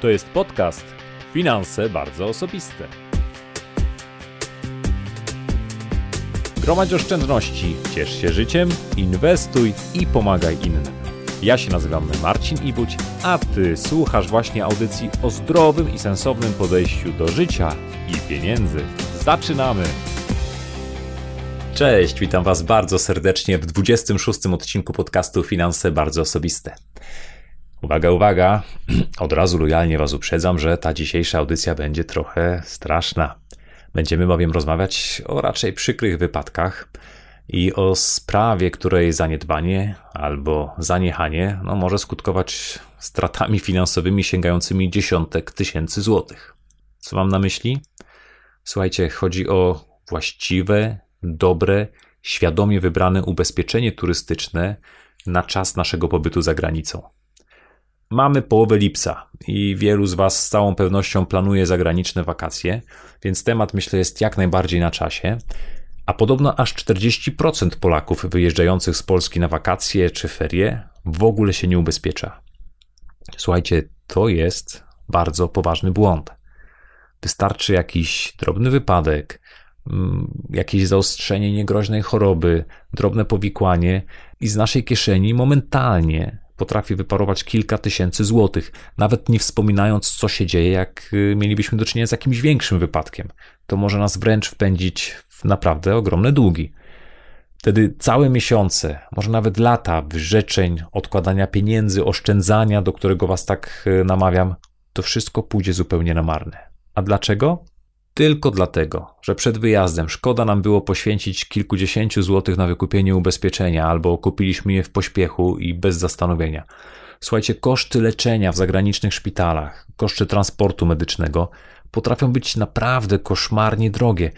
To jest podcast Finanse bardzo osobiste. Gromadź oszczędności, ciesz się życiem, inwestuj i pomagaj innym. Ja się nazywam Marcin Ibuć, a Ty słuchasz właśnie audycji o zdrowym i sensownym podejściu do życia i pieniędzy. Zaczynamy! Cześć, witam Was bardzo serdecznie w 26 odcinku podcastu Finanse bardzo osobiste. Uwaga, uwaga, od razu lojalnie Was uprzedzam, że ta dzisiejsza audycja będzie trochę straszna. Będziemy bowiem rozmawiać o raczej przykrych wypadkach i o sprawie, której zaniedbanie albo zaniechanie no, może skutkować stratami finansowymi sięgającymi dziesiątek tysięcy złotych. Co mam na myśli? Słuchajcie, chodzi o właściwe, dobre, świadomie wybrane ubezpieczenie turystyczne na czas naszego pobytu za granicą. Mamy połowę lipca i wielu z Was z całą pewnością planuje zagraniczne wakacje, więc temat myślę jest jak najbardziej na czasie. A podobno aż 40% Polaków wyjeżdżających z Polski na wakacje czy ferie w ogóle się nie ubezpiecza. Słuchajcie, to jest bardzo poważny błąd. Wystarczy jakiś drobny wypadek, mm, jakieś zaostrzenie niegroźnej choroby, drobne powikłanie i z naszej kieszeni momentalnie potrafi wyparować kilka tysięcy złotych, nawet nie wspominając, co się dzieje, jak y, mielibyśmy do czynienia z jakimś większym wypadkiem. To może nas wręcz wpędzić w naprawdę ogromne długi. Wtedy całe miesiące, może nawet lata wyrzeczeń, odkładania pieniędzy, oszczędzania, do którego was tak y, namawiam, to wszystko pójdzie zupełnie na marne. A dlaczego? Tylko dlatego, że przed wyjazdem szkoda nam było poświęcić kilkudziesięciu złotych na wykupienie ubezpieczenia, albo kupiliśmy je w pośpiechu i bez zastanowienia. Słuchajcie, koszty leczenia w zagranicznych szpitalach, koszty transportu medycznego potrafią być naprawdę koszmarnie drogie.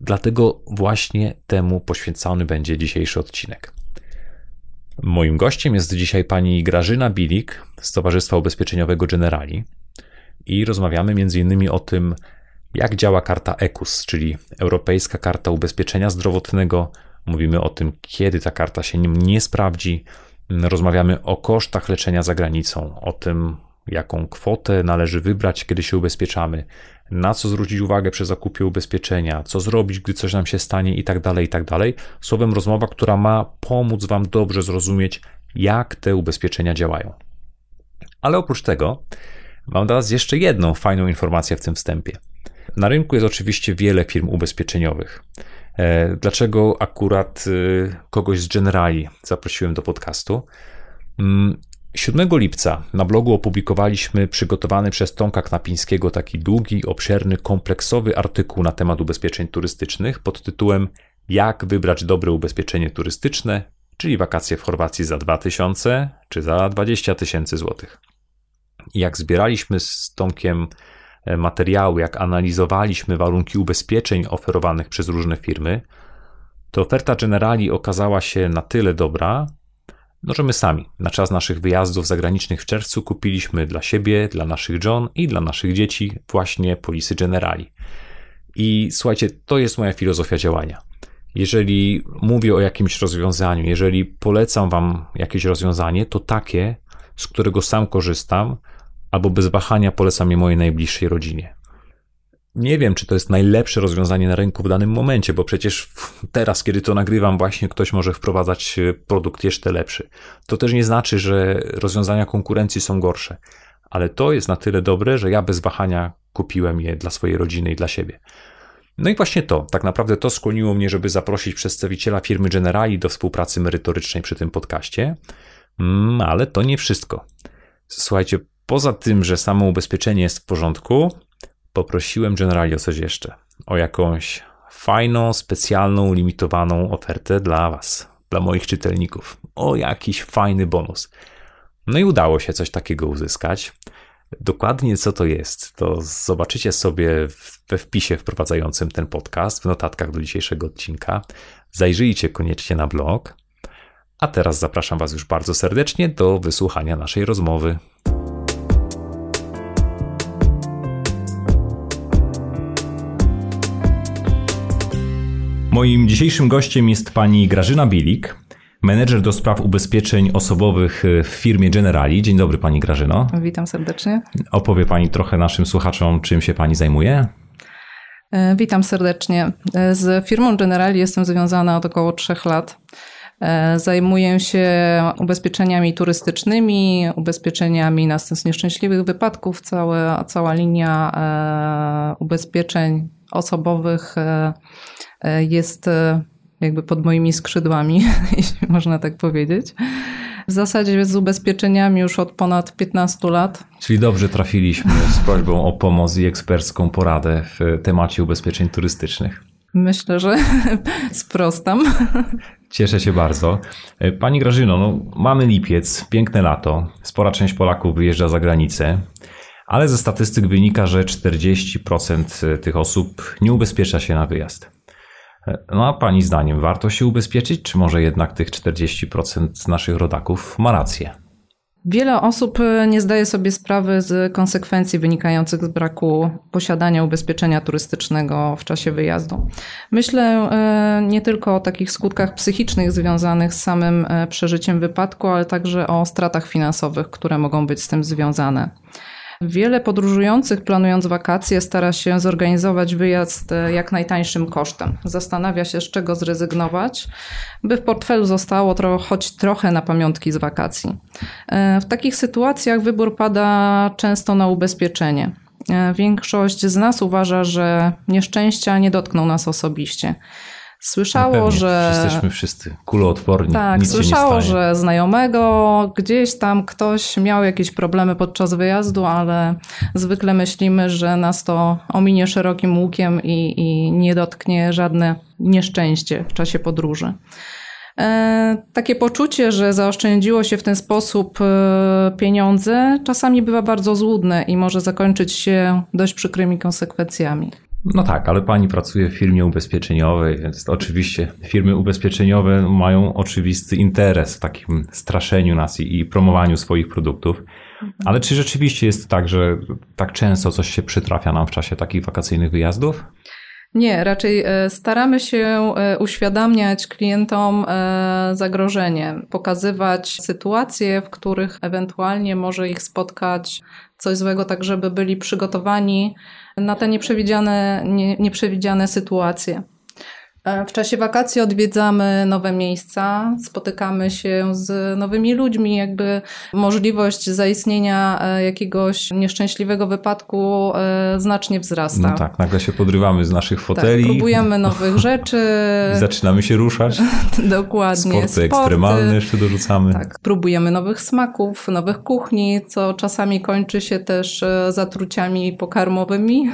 Dlatego właśnie temu poświęcony będzie dzisiejszy odcinek. Moim gościem jest dzisiaj pani Grażyna Bilik z Towarzystwa Ubezpieczeniowego Generali i rozmawiamy m.in. o tym, jak działa karta ECUS, czyli Europejska Karta Ubezpieczenia Zdrowotnego. Mówimy o tym, kiedy ta karta się nim nie sprawdzi. Rozmawiamy o kosztach leczenia za granicą, o tym, jaką kwotę należy wybrać, kiedy się ubezpieczamy, na co zwrócić uwagę przy zakupie ubezpieczenia, co zrobić, gdy coś nam się stanie i tak dalej, i tak. Słowem rozmowa, która ma pomóc Wam dobrze zrozumieć, jak te ubezpieczenia działają. Ale oprócz tego mam dla Was jeszcze jedną fajną informację w tym wstępie. Na rynku jest oczywiście wiele firm ubezpieczeniowych. E, dlaczego akurat e, kogoś z Generali zaprosiłem do podcastu? 7 mm, lipca na blogu opublikowaliśmy przygotowany przez Tomka Knapińskiego taki długi, obszerny, kompleksowy artykuł na temat ubezpieczeń turystycznych pod tytułem Jak wybrać dobre ubezpieczenie turystyczne, czyli wakacje w Chorwacji za 2000 czy za 20 tysięcy złotych. Jak zbieraliśmy z Tomkiem materiały, jak analizowaliśmy warunki ubezpieczeń oferowanych przez różne firmy, to oferta Generali okazała się na tyle dobra, no, że my sami na czas naszych wyjazdów zagranicznych w czerwcu kupiliśmy dla siebie, dla naszych John i dla naszych dzieci właśnie polisy Generali. I słuchajcie, to jest moja filozofia działania. Jeżeli mówię o jakimś rozwiązaniu, jeżeli polecam Wam jakieś rozwiązanie, to takie, z którego sam korzystam, albo bez wahania polecam je mojej najbliższej rodzinie. Nie wiem, czy to jest najlepsze rozwiązanie na rynku w danym momencie, bo przecież teraz, kiedy to nagrywam, właśnie ktoś może wprowadzać e, produkt jeszcze lepszy. To też nie znaczy, że rozwiązania konkurencji są gorsze, ale to jest na tyle dobre, że ja bez wahania kupiłem je dla swojej rodziny i dla siebie. No i właśnie to, tak naprawdę to skłoniło mnie, żeby zaprosić przedstawiciela firmy Generali do współpracy merytorycznej przy tym podcaście, mm, ale to nie wszystko. Słuchajcie, Poza tym, że samo ubezpieczenie jest w porządku, poprosiłem Generali o coś jeszcze. O jakąś fajną, specjalną, limitowaną ofertę dla Was, dla moich czytelników. O jakiś fajny bonus. No i udało się coś takiego uzyskać. Dokładnie co to jest, to zobaczycie sobie we wpisie wprowadzającym ten podcast, w notatkach do dzisiejszego odcinka. Zajrzyjcie koniecznie na blog. A teraz zapraszam Was już bardzo serdecznie do wysłuchania naszej rozmowy. Moim dzisiejszym gościem jest pani Grażyna Bilik, menedżer do spraw ubezpieczeń osobowych w firmie Generali. Dzień dobry Pani Grażyno. Witam serdecznie. Opowie Pani trochę naszym słuchaczom, czym się Pani zajmuje? E, witam serdecznie. E, z firmą Generali jestem związana od około trzech lat. E, zajmuję się ubezpieczeniami turystycznymi, ubezpieczeniami następstw nieszczęśliwych wypadków. Całe, cała linia ubezpieczeń osobowych jest jakby pod moimi skrzydłami, jeśli można tak powiedzieć. W zasadzie z ubezpieczeniami już od ponad 15 lat. Czyli dobrze trafiliśmy z prośbą o pomoc i ekspercką poradę w temacie ubezpieczeń turystycznych. Myślę, że sprostam. Cieszę się bardzo. Pani Grażyno, no, mamy lipiec, piękne lato. Spora część Polaków wyjeżdża za granicę, ale ze statystyk wynika, że 40% tych osób nie ubezpiecza się na wyjazd. No a Pani zdaniem warto się ubezpieczyć, czy może jednak tych 40% naszych rodaków ma rację? Wiele osób e, nie zdaje sobie sprawy z konsekwencji wynikających z braku posiadania ubezpieczenia turystycznego w czasie wyjazdu. Myślę e, nie tylko o takich skutkach psychicznych związanych z samym e, przeżyciem wypadku, ale także o stratach finansowych, które mogą być z tym związane. Wiele podróżujących planując wakacje stara się zorganizować wyjazd e, jak najtańszym kosztem. Zastanawia się, z czego zrezygnować, by w portfelu zostało tro choć trochę na pamiątki z wakacji. E, w takich sytuacjach wybór pada często na ubezpieczenie. E, większość z nas uważa, że nieszczęścia nie dotkną nas osobiście. Słyszało, że. Jesteśmy wszyscy kuloodporni. Tak, nic słyszało, że znajomego gdzieś tam ktoś miał jakieś problemy podczas wyjazdu, ale zwykle myślimy, że nas to ominie szerokim łukiem i, i nie dotknie żadne nieszczęście w czasie podróży. E, takie poczucie, że zaoszczędziło się w ten sposób e, pieniądze, czasami bywa bardzo złudne i może zakończyć się dość przykrymi konsekwencjami. No tak, ale pani pracuje w firmie ubezpieczeniowej, więc oczywiście firmy ubezpieczeniowe mają oczywisty interes w takim straszeniu nas i, i promowaniu swoich produktów. Ale czy rzeczywiście jest tak, że tak często coś się przytrafia nam w czasie takich wakacyjnych wyjazdów? Nie, raczej e, staramy się e, uświadamiać klientom e, zagrożenie, pokazywać sytuacje, w których ewentualnie może ich spotkać coś złego, tak żeby byli przygotowani na te nieprzewidziane, nie, nieprzewidziane sytuacje. E, w czasie wakacji odwiedzamy nowe miejsca, spotykamy się z nowymi ludźmi, jakby możliwość zaistnienia e, jakiegoś nieszczęśliwego wypadku e, znacznie wzrasta. No tak, nagle się podrywamy z naszych tak, foteli. Tak, próbujemy nowych rzeczy. I zaczynamy się ruszać. Dokładnie. Sporty, Sporty ekstremalne jeszcze dorzucamy. Tak, próbujemy nowych smaków, nowych kuchni, co czasami kończy się też zatruciami pokarmowymi.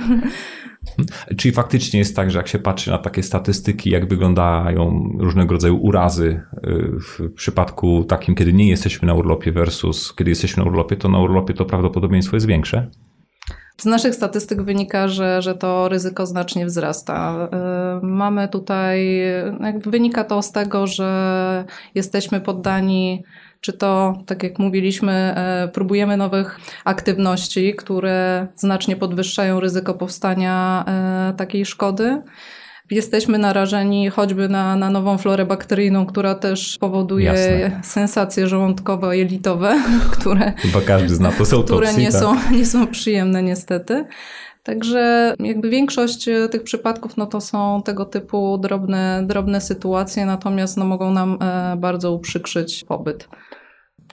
Czyli faktycznie jest tak, że jak się patrzy na takie statystyki, jak wyglądają różnego rodzaju urazy y, w przypadku takim, kiedy nie jesteśmy na urlopie versus kiedy jesteśmy na urlopie, to na urlopie to prawdopodobieństwo jest większe? Z naszych statystyk wynika, że, że to ryzyko znacznie wzrasta. Y, mamy tutaj, wynika to z tego, że jesteśmy poddani czy to, tak jak mówiliśmy, e, próbujemy nowych aktywności, które znacznie podwyższają ryzyko powstania e, takiej szkody. Jesteśmy narażeni choćby na, na nową florę bakteryjną, która też powoduje Jasne. sensacje żołądkowo-jelitowe, które, Chyba każdy zna to które nie, tak? są, nie są przyjemne niestety. Także jakby większość e, tych przypadków no to są tego typu drobne, drobne sytuacje, natomiast no mogą nam bardzo uprzykrzyć pobyt.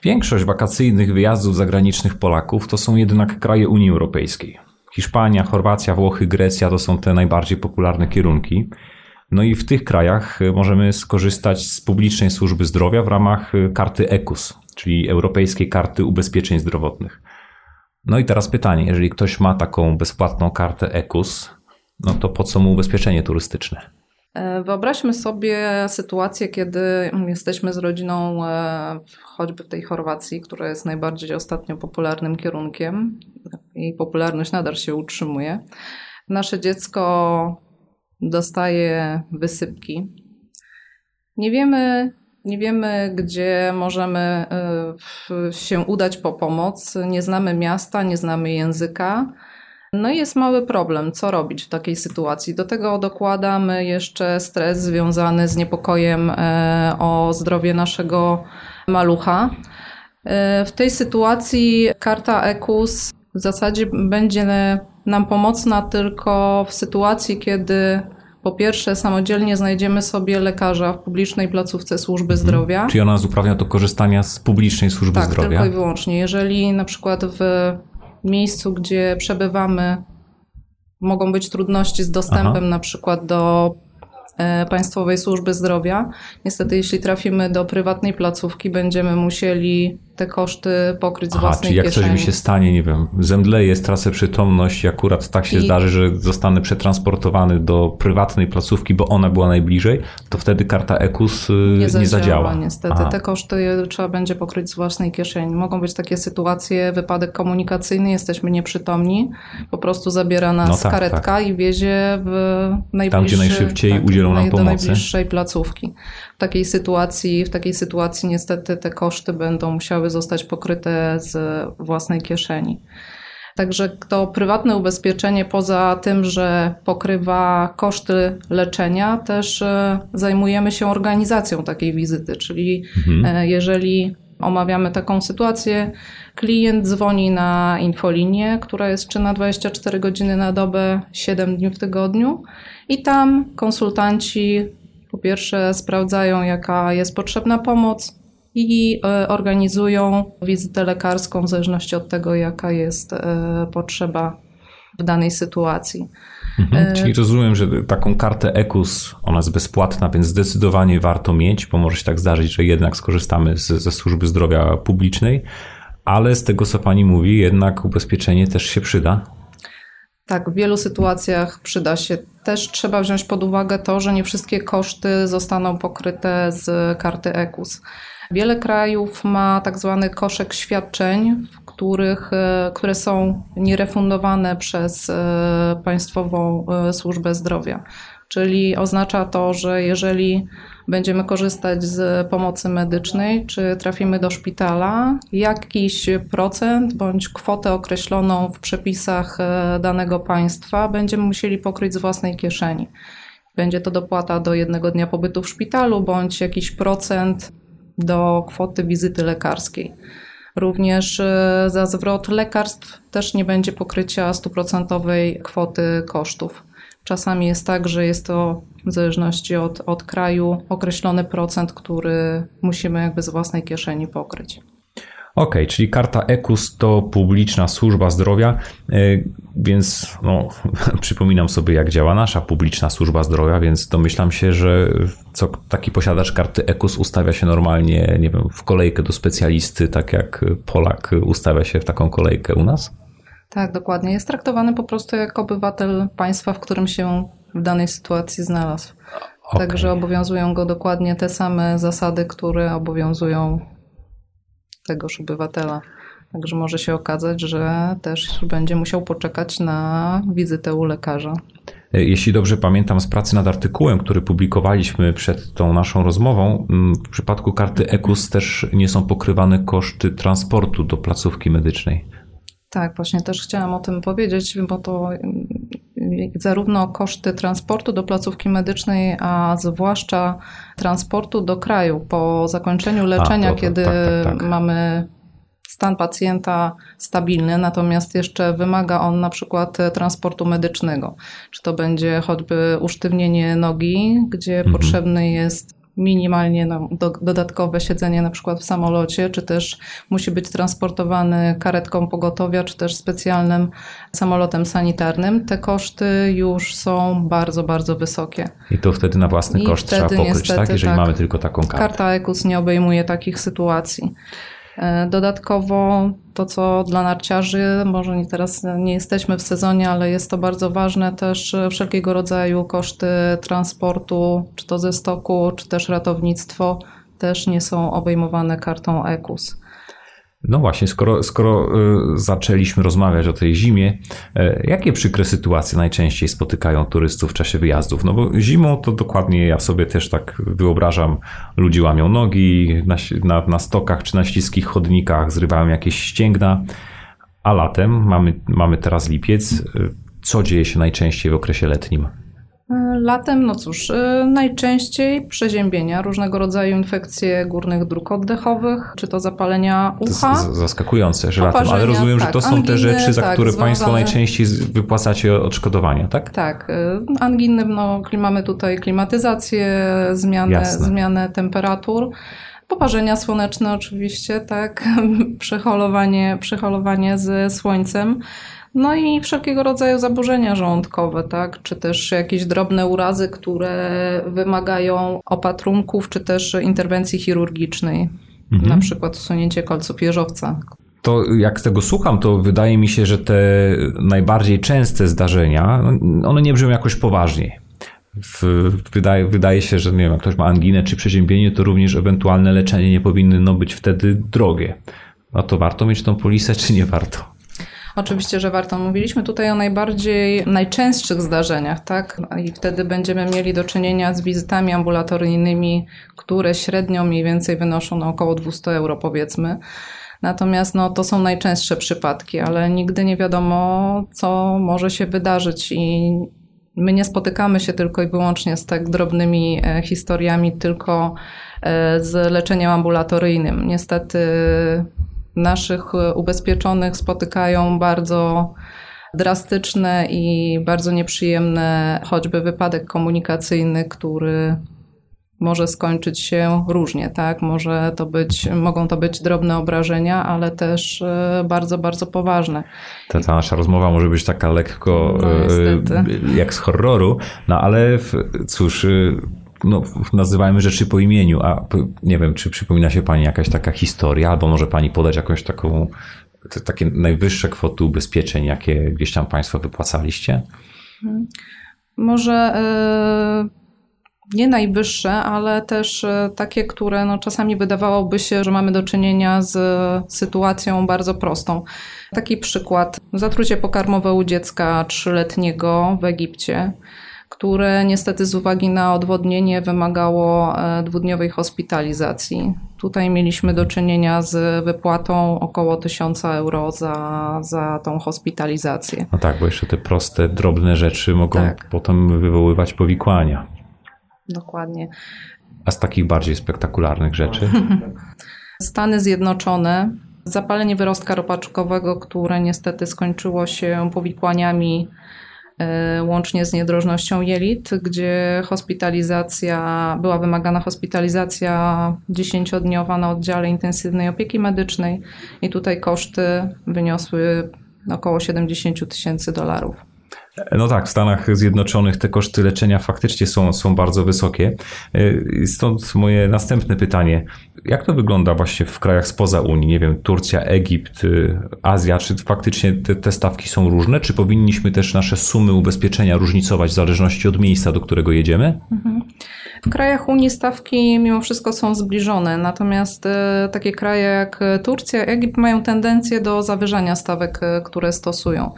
Większość wakacyjnych wyjazdów zagranicznych Polaków to są jednak kraje Unii Europejskiej. Hiszpania, Chorwacja, Włochy, Grecja to są te najbardziej popularne kierunki. No i w tych krajach możemy skorzystać z publicznej służby zdrowia w ramach karty EKUS, czyli Europejskiej Karty Ubezpieczeń Zdrowotnych. No i teraz pytanie, jeżeli ktoś ma taką bezpłatną kartę EKUS, no to po co mu ubezpieczenie turystyczne? E, wyobraźmy sobie sytuację, kiedy jesteśmy z rodziną e, choćby w tej Chorwacji, która jest najbardziej ostatnio popularnym kierunkiem. Jej popularność nadal się utrzymuje. Nasze dziecko dostaje wysypki. Nie wiemy, nie wiemy, gdzie możemy e, się udać po pomoc. Nie znamy miasta, nie znamy języka. No i jest mały problem, co robić w takiej sytuacji. Do tego dokładamy jeszcze stres związany z niepokojem e, o zdrowie naszego malucha. E, w tej sytuacji karta EKUS w zasadzie będzie nam pomocna tylko w sytuacji, kiedy po pierwsze, samodzielnie znajdziemy sobie lekarza w publicznej placówce służby mhm. zdrowia. Czyli ona nas uprawnia do korzystania z publicznej służby tak, zdrowia? Tak, tylko i wyłącznie. Jeżeli na przykład w miejscu, gdzie przebywamy, mogą być trudności z dostępem Aha. na przykład do E, Państwowej Służby Zdrowia. Niestety, jeśli trafimy do prywatnej placówki, będziemy musieli te koszty pokryć z Aha, własnej czyli jak kieszeni. coś mi się stanie, nie wiem, zemdleję, stracę przytomność i akurat tak się I... zdarzy, że zostanę przetransportowany do prywatnej placówki, bo ona była najbliżej, to wtedy karta EKUS y, nie, zadziała. Nie zadziała. Niestety, Aha. te koszty trzeba będzie pokryć z własnej kieszeni. Mogą być takie sytuacje, wypadek komunikacyjny, jesteśmy nieprzytomni, po prostu zabiera nas no tak, karetka tak. i wiezie w najbliższy... Tam, gdzie najszybciej tak, udzielą nam pomocy. Do najbliższej placówki. W takiej sytuacji, w takiej sytuacji niestety te koszty będą musiały zostać pokryte z własnej kieszeni. Także to prywatne ubezpieczenie, poza tym, że pokrywa koszty leczenia, też e, zajmujemy się organizacją takiej wizyty, czyli mhm. E, jeżeli omawiamy taką sytuację, klient dzwoni na infolinię, która jest czynna 24 godziny na dobę, 7 dni w tygodniu i tam konsultanci po pierwsze sprawdzają, jaka jest potrzebna pomoc, i e, organizują wizytę lekarską w zależności od tego, jaka jest e, potrzeba w danej sytuacji. Mhm, e, czyli rozumiem, że taką kartę EKUS, ona jest bezpłatna, więc zdecydowanie warto mieć, bo może się tak zdarzyć, że jednak skorzystamy z, ze służby zdrowia publicznej, ale z tego, co pani mówi, jednak ubezpieczenie też się przyda. Tak, w wielu sytuacjach przyda się. Też trzeba wziąć pod uwagę to, że nie wszystkie koszty zostaną pokryte z karty EKUS. Wiele krajów ma tak zwany koszek świadczeń, których, e, które są nierefundowane przez e, Państwową e, Służbę Zdrowia. Czyli oznacza to, że jeżeli będziemy korzystać z pomocy medycznej, czy trafimy do szpitala, jakiś procent bądź kwotę określoną w przepisach danego państwa będziemy musieli pokryć z własnej kieszeni. Będzie to dopłata do jednego dnia pobytu w szpitalu, bądź jakiś procent do kwoty wizyty lekarskiej. Również e, za zwrot lekarstw też nie będzie pokrycia stuprocentowej kwoty kosztów. Czasami jest tak, że jest to w zależności od, od kraju określony procent, który musimy jakby z własnej kieszeni pokryć. Ok, czyli karta EKUS to publiczna służba zdrowia, e, więc no, przypominam sobie, jak działa nasza publiczna służba zdrowia, więc domyślam się, że co taki posiadacz karty EKUS ustawia się normalnie, nie wiem, w kolejkę do specjalisty, tak jak Polak ustawia się w taką kolejkę u nas? Tak, dokładnie. Jest traktowany po prostu jako obywatel państwa, w którym się w danej sytuacji znalazł. Okay. Także obowiązują go dokładnie te same zasady, które obowiązują tegoż obywatela. Także może się okazać, że też będzie musiał poczekać na wizytę u lekarza. Jeśli dobrze pamiętam z pracy nad artykułem, który publikowaliśmy przed tą naszą rozmową, mm, w przypadku karty EKUS też nie są pokrywane koszty transportu do placówki medycznej. Tak, właśnie też chciałam o tym powiedzieć, bo to mm, zarówno koszty transportu do placówki medycznej, a zwłaszcza transportu do kraju po zakończeniu leczenia, a, to, kiedy tak, tak, tak. mamy stan pacjenta stabilny, natomiast jeszcze wymaga on na przykład transportu medycznego. Czy to będzie choćby usztywnienie nogi, gdzie mhm. potrzebny jest minimalnie no, do, dodatkowe siedzenie na przykład w samolocie, czy też musi być transportowany karetką pogotowia, czy też specjalnym samolotem sanitarnym. Te koszty już są bardzo, bardzo wysokie. I to wtedy na własny I koszt trzeba pokryć, niestety, tak? Jeżeli tak, mamy tylko taką kartę. Karta EKUS nie obejmuje takich sytuacji. E, dodatkowo to, co dla narciarzy, może nie teraz nie jesteśmy w sezonie, ale jest to bardzo ważne, też wszelkiego rodzaju koszty transportu, czy to ze stoku, czy też ratownictwo, też nie są obejmowane kartą EKUS. No właśnie, skoro, skoro y, zaczęliśmy rozmawiać o tej zimie, y, jakie przykre sytuacje najczęściej spotykają turystów w czasie wyjazdów? No bo zimą to dokładnie ja sobie też tak wyobrażam, ludzie łamią nogi na, na, na stokach czy na śliskich chodnikach, zrywają jakieś ścięgna, A latem, mamy, mamy teraz lipiec, co dzieje się najczęściej w okresie letnim? Latem, no cóż, y, najczęściej przeziębienia, różnego rodzaju infekcje górnych dróg oddechowych, czy to zapalenia ucha. To zaskakujące, że latem, ale rozumiem, tak, że to są anginy, te rzeczy, za tak, które związane... Państwo najczęściej wypłacacie odszkodowania, tak? Tak, y, anginy, no mamy tutaj klimatyzację, zmianę, zmianę temperatur. Poparzenia słoneczne oczywiście, tak, przeholowanie, przeholowanie ze słońcem. No i wszelkiego rodzaju zaburzenia żołądkowe, tak? czy też jakieś drobne urazy, które wymagają opatrunków, czy też interwencji chirurgicznej, mhm. na przykład usunięcie kolców jeżowca. To jak tego słucham, to wydaje mi się, że te najbardziej częste zdarzenia, no, one nie brzmią jakoś poważnie. Wydaje, wydaje się, że nie wiem, jak ktoś ma anginę czy przeziębienie, to również ewentualne leczenie nie powinno no, być wtedy drogie. No to warto mieć tą polisę, czy nie warto? Oczywiście, że warto. Mówiliśmy tutaj o najbardziej, najczęstszych zdarzeniach, tak? I wtedy będziemy mieli do czynienia z wizytami ambulatoryjnymi, które średnio mniej więcej wynoszą na około 200 euro, powiedzmy. Natomiast no, to są najczęstsze przypadki, ale nigdy nie wiadomo, co może się wydarzyć i my nie spotykamy się tylko i wyłącznie z tak drobnymi e, historiami, tylko e, z leczeniem ambulatoryjnym. Niestety naszych e, ubezpieczonych spotykają bardzo drastyczne i bardzo nieprzyjemne, choćby wypadek komunikacyjny, który może skończyć się różnie, tak? Może to być, mogą to być drobne obrażenia, ale też e, bardzo, bardzo poważne. Ta, ta nasza rozmowa może być taka lekko no, e, jak z horroru, no ale cóż, no, nazywajmy rzeczy po imieniu, a nie wiem, czy przypomina się Pani jakaś taka historia, albo może Pani podać jakąś taką, takie najwyższe kwoty ubezpieczeń, jakie gdzieś tam Państwo wypłacaliście? Hmm. Może yy, nie najwyższe, ale też yy, takie, które no, czasami wydawałoby się, że mamy do czynienia z sytuacją bardzo prostą. Taki przykład. Zatrucie pokarmowe u dziecka trzyletniego w Egipcie które niestety z uwagi na odwodnienie wymagało e, dwudniowej hospitalizacji. Tutaj mieliśmy do czynienia z wypłatą około 1000 euro za, za tą hospitalizację. No tak, bo jeszcze te proste, drobne rzeczy mogą tak. potem wywoływać powikłania. Dokładnie. A z takich bardziej spektakularnych rzeczy? Stany Zjednoczone, zapalenie wyrostka ropaczkowego, które niestety skończyło się powikłaniami łącznie z niedrożnością jelit, gdzie hospitalizacja, była wymagana hospitalizacja 10-dniowa na oddziale intensywnej opieki medycznej i tutaj koszty wyniosły około 70 tysięcy dolarów. No tak, w Stanach Zjednoczonych te koszty leczenia faktycznie są, są bardzo wysokie. E, stąd moje następne pytanie. Jak to wygląda właśnie w krajach spoza Unii? Nie wiem, Turcja, Egipt, y, Azja, czy faktycznie te, te stawki są różne? Czy powinniśmy też nasze sumy ubezpieczenia różnicować w zależności od miejsca, do którego jedziemy? Mhm. W krajach Unii stawki mimo wszystko są zbliżone, natomiast e, takie kraje jak Turcja, Egipt mają tendencję do zawyżania stawek, które stosują.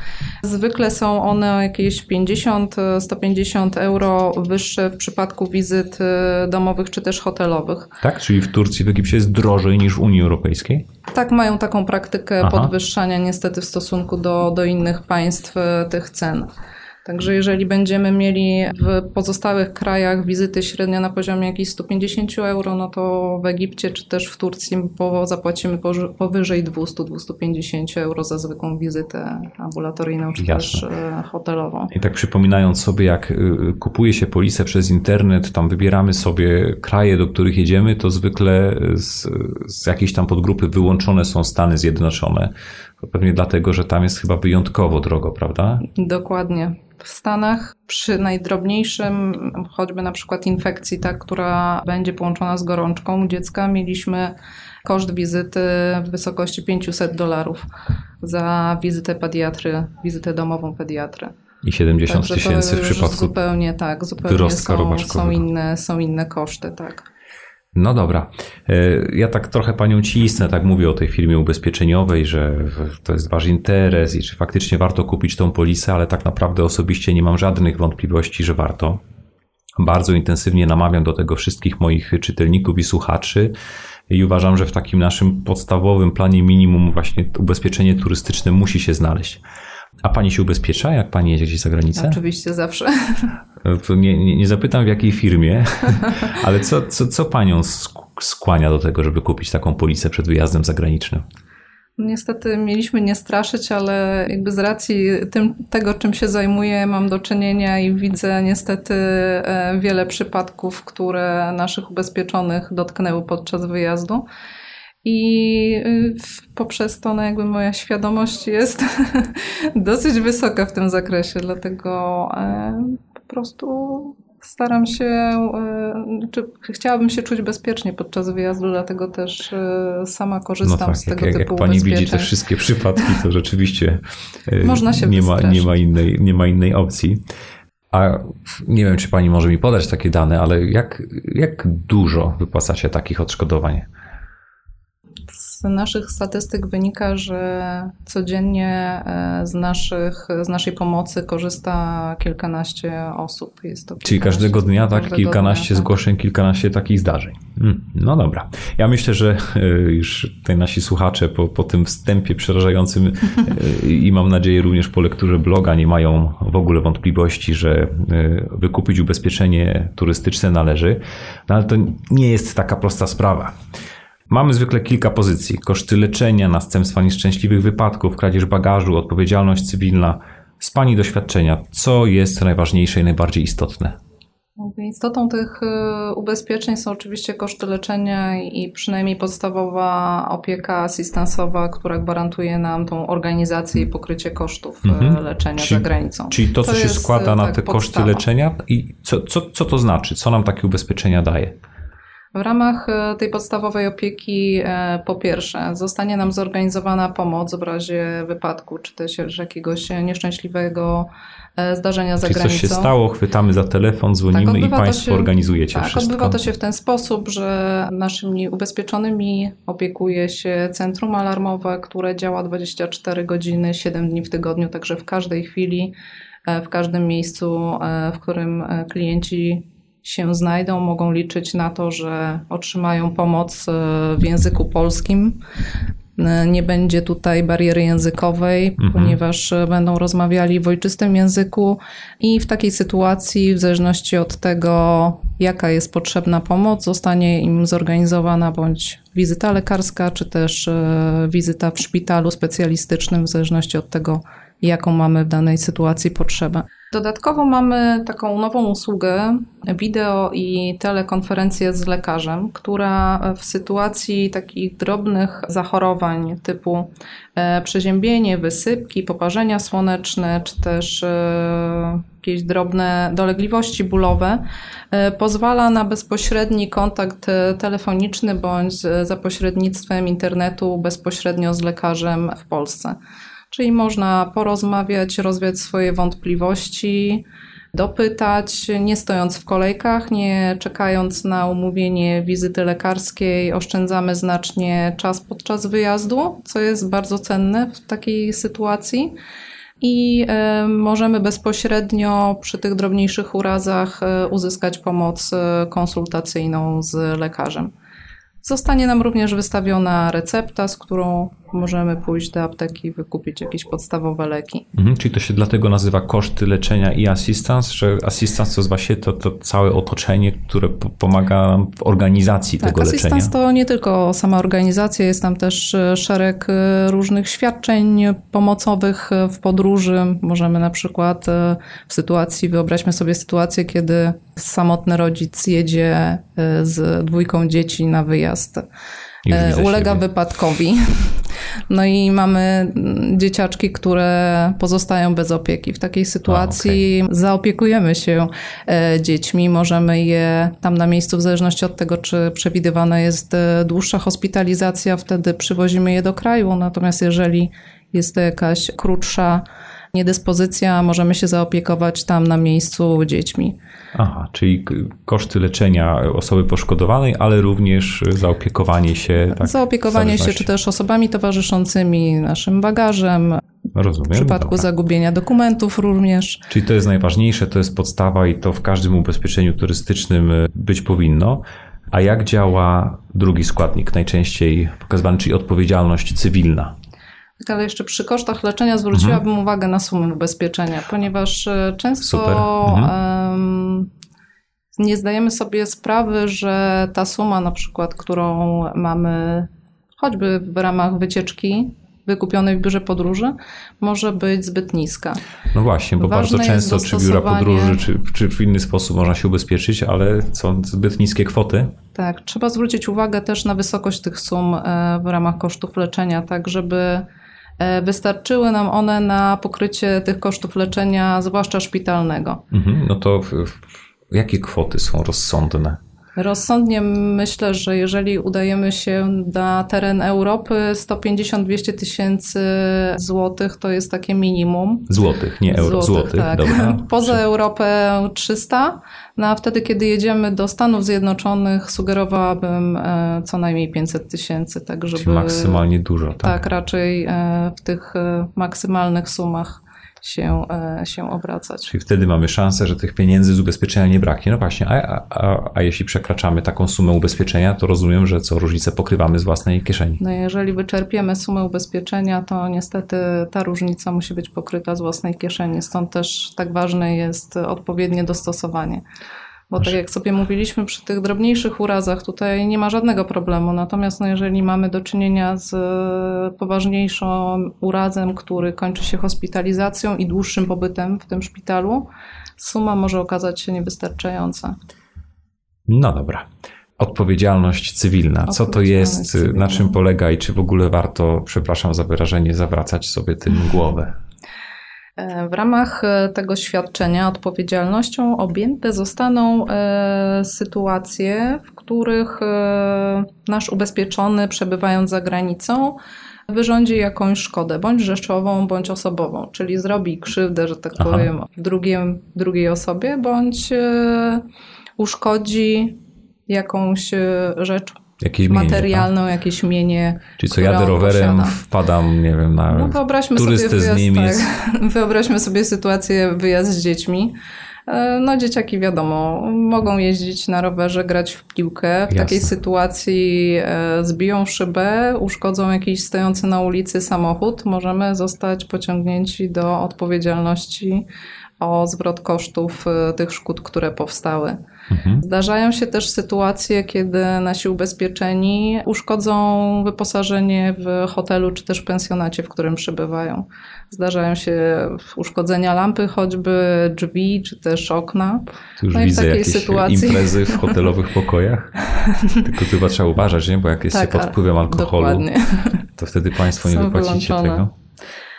Zwykle są one jakieś 50-150 euro wyższe w przypadku wizyt e, domowych czy też hotelowych. Tak, czyli w Turcji, w Egipcie jest drożej niż w Unii Europejskiej? Tak, mają taką praktykę Aha. podwyższania niestety w stosunku do, do innych państw tych cen. Także jeżeli będziemy mieli w pozostałych krajach wizyty średnio na poziomie jakichś 150 euro, no to w Egipcie czy też w Turcji zapłacimy powyżej 200-250 euro za zwykłą wizytę ambulatoryjną czy Jasne. też hotelową. I tak przypominając sobie, jak y, kupuje się polisę przez internet, tam wybieramy sobie kraje, do których jedziemy, to zwykle z, z jakiejś tam podgrupy wyłączone są Stany Zjednoczone. Pewnie dlatego, że tam jest chyba wyjątkowo drogo, prawda? Dokładnie w Stanach przy najdrobniejszym, choćby na przykład infekcji, tak, która będzie połączona z gorączką u dziecka, mieliśmy koszt wizyty w wysokości 500 dolarów za wizytę pediatry, wizytę domową pediatry. I 70 tysięcy w przypadku zupełnie tak, zupełnie są, są, inne, są inne koszty, tak. No dobra. E, ja tak trochę panią cisnę, tak mówię o tej firmie ubezpieczeniowej, że to jest wasz interes i czy faktycznie warto kupić tą polisę, ale tak naprawdę osobiście nie mam żadnych wątpliwości, że warto. Bardzo intensywnie namawiam do tego wszystkich moich czytelników i słuchaczy. i uważam, że w takim naszym podstawowym planie minimum właśnie ubezpieczenie turystyczne musi się znaleźć. A pani się ubezpiecza, jak pani jedzie gdzieś za granicę? Oczywiście, zawsze. Nie, nie, nie zapytam w jakiej firmie, ale co, co, co panią skłania do tego, żeby kupić taką polisę przed wyjazdem zagranicznym? Niestety mieliśmy nie straszyć, ale jakby z racji tym, tego, czym się zajmuję, mam do czynienia i widzę niestety e, wiele przypadków, które naszych ubezpieczonych dotknęły podczas wyjazdu. I y, poprzez to no jakby moja świadomość jest dosyć wysoka w tym zakresie, dlatego e, po prostu staram się, e, czy chciałabym się czuć bezpiecznie podczas wyjazdu, dlatego też e, sama korzystam no tak, z tego jak, typu Jak pani widzi te wszystkie przypadki, to rzeczywiście Można się nie ma, nie, ma innej, nie ma innej opcji. A nie wiem, czy pani może mi podać takie dane, ale jak, jak dużo wypłaca się takich odszkodowań? Naszych statystyk wynika, że codziennie e, z, naszych, z naszej pomocy korzysta kilkanaście osób. Jest to Czyli każdego dnia tak każdego kilkanaście dnia, tak. zgłoszeń, kilkanaście takich zdarzeń. Hmm, no dobra. Ja myślę, że e, już tutaj nasi słuchacze po, po tym wstępie przerażającym e, i mam nadzieję również po lekturze bloga nie mają w ogóle wątpliwości, że wykupić ubezpieczenie turystyczne należy, no ale to nie jest taka prosta sprawa. Mamy zwykle kilka pozycji: koszty leczenia, następstwa nieszczęśliwych wypadków, kradzież bagażu, odpowiedzialność cywilna. Z Pani doświadczenia, co jest najważniejsze i najbardziej istotne? Istotą tych y, ubezpieczeń są oczywiście koszty leczenia i przynajmniej podstawowa opieka asystansowa, która gwarantuje nam tą organizację i pokrycie kosztów y, mhm. leczenia czyli, za granicą. Czyli to, co to się składa na tak, te koszty podstawa. leczenia i co, co, co to znaczy? Co nam takie ubezpieczenia daje? W ramach e, tej podstawowej opieki, e, po pierwsze, zostanie nam zorganizowana pomoc w razie wypadku, czy też jakiegoś nieszczęśliwego e, zdarzenia za Czyli granicą. coś się stało, chwytamy za telefon, dzwonimy tak, i Państwo się, organizujecie tak, wszystko. odbywa to się w ten sposób, że naszymi ubezpieczonymi opiekuje się centrum alarmowe, które działa 24 godziny, 7 dni w tygodniu, także w każdej chwili, w każdym miejscu, w którym klienci się znajdą, mogą liczyć na to, że otrzymają pomoc e, w języku polskim. E, nie będzie tutaj bariery językowej, mhm. ponieważ e, będą rozmawiali w ojczystym języku i w takiej sytuacji, w zależności od tego, jaka jest potrzebna pomoc, zostanie im zorganizowana bądź wizyta lekarska, czy też wizyta w szpitalu specjalistycznym, w zależności od tego, jaką mamy w danej sytuacji potrzebę. Dodatkowo mamy taką nową usługę wideo i telekonferencję z lekarzem, która w sytuacji takich drobnych zachorowań typu e, przeziębienie, wysypki, poparzenia słoneczne, czy też e, jakieś drobne dolegliwości bólowe, e, pozwala na bezpośredni kontakt telefoniczny bądź za pośrednictwem internetu bezpośrednio z lekarzem w Polsce. Czyli można porozmawiać, rozwiać swoje wątpliwości, dopytać, nie stojąc w kolejkach, nie czekając na umówienie wizyty lekarskiej, oszczędzamy znacznie czas podczas wyjazdu, co jest bardzo cenne w takiej sytuacji. I y, możemy bezpośrednio przy tych drobniejszych urazach y, uzyskać pomoc y, konsultacyjną z lekarzem. Zostanie nam również wystawiona recepta, z którą możemy pójść do apteki i wykupić jakieś podstawowe leki. Mhm, czyli to się dlatego nazywa koszty leczenia i assistance, że assistance to jest właśnie to, to całe otoczenie, które pomaga nam w organizacji tak, tego leczenia. Assistance to nie tylko sama organizacja, jest tam też e, szereg e, różnych świadczeń pomocowych e, w podróży. Możemy na przykład w sytuacji, wyobraźmy sobie sytuację, kiedy samotny rodzic jedzie z dwójką dzieci na wyjazd ulega siebie. wypadkowi. No i mamy dzieciaczki, które pozostają bez opieki. W takiej sytuacji A, okay. zaopiekujemy się e, dziećmi, możemy je tam na miejscu, w zależności od tego, czy przewidywana jest e, dłuższa hospitalizacja, wtedy przywozimy je do kraju. Natomiast jeżeli jest to jakaś krótsza niedyspozycja, możemy się zaopiekować tam na miejscu dziećmi. Aha, czyli koszty leczenia osoby poszkodowanej, ale również zaopiekowanie się. Tak, zaopiekowanie się, czy też osobami towarzyszącymi, naszym bagażem. Rozumiem. W przypadku dobra. zagubienia dokumentów również. Czyli to jest najważniejsze, to jest podstawa i to w każdym ubezpieczeniu turystycznym być powinno. A jak działa drugi składnik, najczęściej pokazywany, czyli odpowiedzialność cywilna? Tak, ale jeszcze przy kosztach leczenia zwróciłabym mhm. uwagę na sumę ubezpieczenia, ponieważ e, często mhm. nie zdajemy sobie sprawy, że ta suma, na przykład, którą mamy choćby w ramach wycieczki wykupionej w biurze podróży, może być zbyt niska. No właśnie, bo Ważne bardzo często czy biura podróży, czy, czy w inny sposób można się ubezpieczyć, ale są zbyt niskie kwoty. Tak, trzeba zwrócić uwagę też na wysokość tych sum e, w ramach kosztów leczenia, tak żeby wystarczyły nam one na pokrycie tych kosztów leczenia, zwłaszcza szpitalnego. Mhm, no to w, w, jakie kwoty są rozsądne? Rozsądnie myślę, że jeżeli udajemy się na teren Europy, 150-200 tysięcy złotych to jest takie minimum. Złotych, nie euro, złotych, złotych tak. dobra. Poza Europę 300, no a wtedy, kiedy jedziemy do Stanów Zjednoczonych, sugerowałabym e, co najmniej 500 tysięcy, tak żeby... Maksymalnie dużo, tak? Tak, raczej e, w tych e, maksymalnych sumach się, e, się obracać. Czyli wtedy mamy szansę, że tych pieniędzy z ubezpieczenia nie braknie. No właśnie, a, a, a jeśli przekraczamy taką sumę ubezpieczenia, to rozumiem, że co różnicę pokrywamy z własnej kieszeni. No jeżeli wyczerpiemy sumę ubezpieczenia, to niestety ta różnica musi być pokryta z własnej kieszeni. Stąd też tak ważne jest odpowiednie dostosowanie. Bo tak jak sobie mówiliśmy, przy tych drobniejszych urazach tutaj nie ma żadnego problemu. Natomiast no, jeżeli mamy do czynienia z poważniejszym urazem, który kończy się hospitalizacją i dłuższym pobytem w tym szpitalu, suma może okazać się niewystarczająca. No dobra. Odpowiedzialność cywilna. Co to jest, cywilna. na czym polega i czy w ogóle warto, przepraszam za wyrażenie, zawracać sobie tym głowę? W ramach e, tego świadczenia odpowiedzialnością objęte zostaną e, sytuacje, w których e, nasz ubezpieczony, przebywając za granicą, wyrządzi jakąś szkodę, bądź rzeczową, bądź osobową, czyli zrobi krzywdę, że tak Aha. powiem, drugim, drugiej osobie, bądź uszkodzi jakąś rzecz jakieś mienie, materialną, tak? jakieś mienie. Czyli co, jadę rowerem, posiada. wpadam, nie wiem, na no, wyobraźmy turystę sobie wyjazd, z Niemiec. Tak, wyobraźmy sobie sytuację, wyjazd z dziećmi. E, no dzieciaki wiadomo, mogą jeździć na rowerze, grać w piłkę. W Jasne. takiej sytuacji e, zbiją szybę, uszkodzą jakiś stojący na ulicy samochód. Możemy zostać pociągnięci do odpowiedzialności o zwrot kosztów e, tych szkód, które powstały. Mhm. Zdarzają się też sytuacje, kiedy nasi ubezpieczeni uszkodzą wyposażenie w hotelu czy też pensjonacie, w którym przebywają. Zdarzają się uszkodzenia lampy, choćby drzwi czy też okna. Tu już no widzę jakieś sytuacji... imprezy w hotelowych pokojach. Tylko chyba trzeba uważać, nie? bo jak jest tak, się pod wpływem alkoholu, dokładnie. to wtedy Państwo nie wypłacicie wyłączone. tego.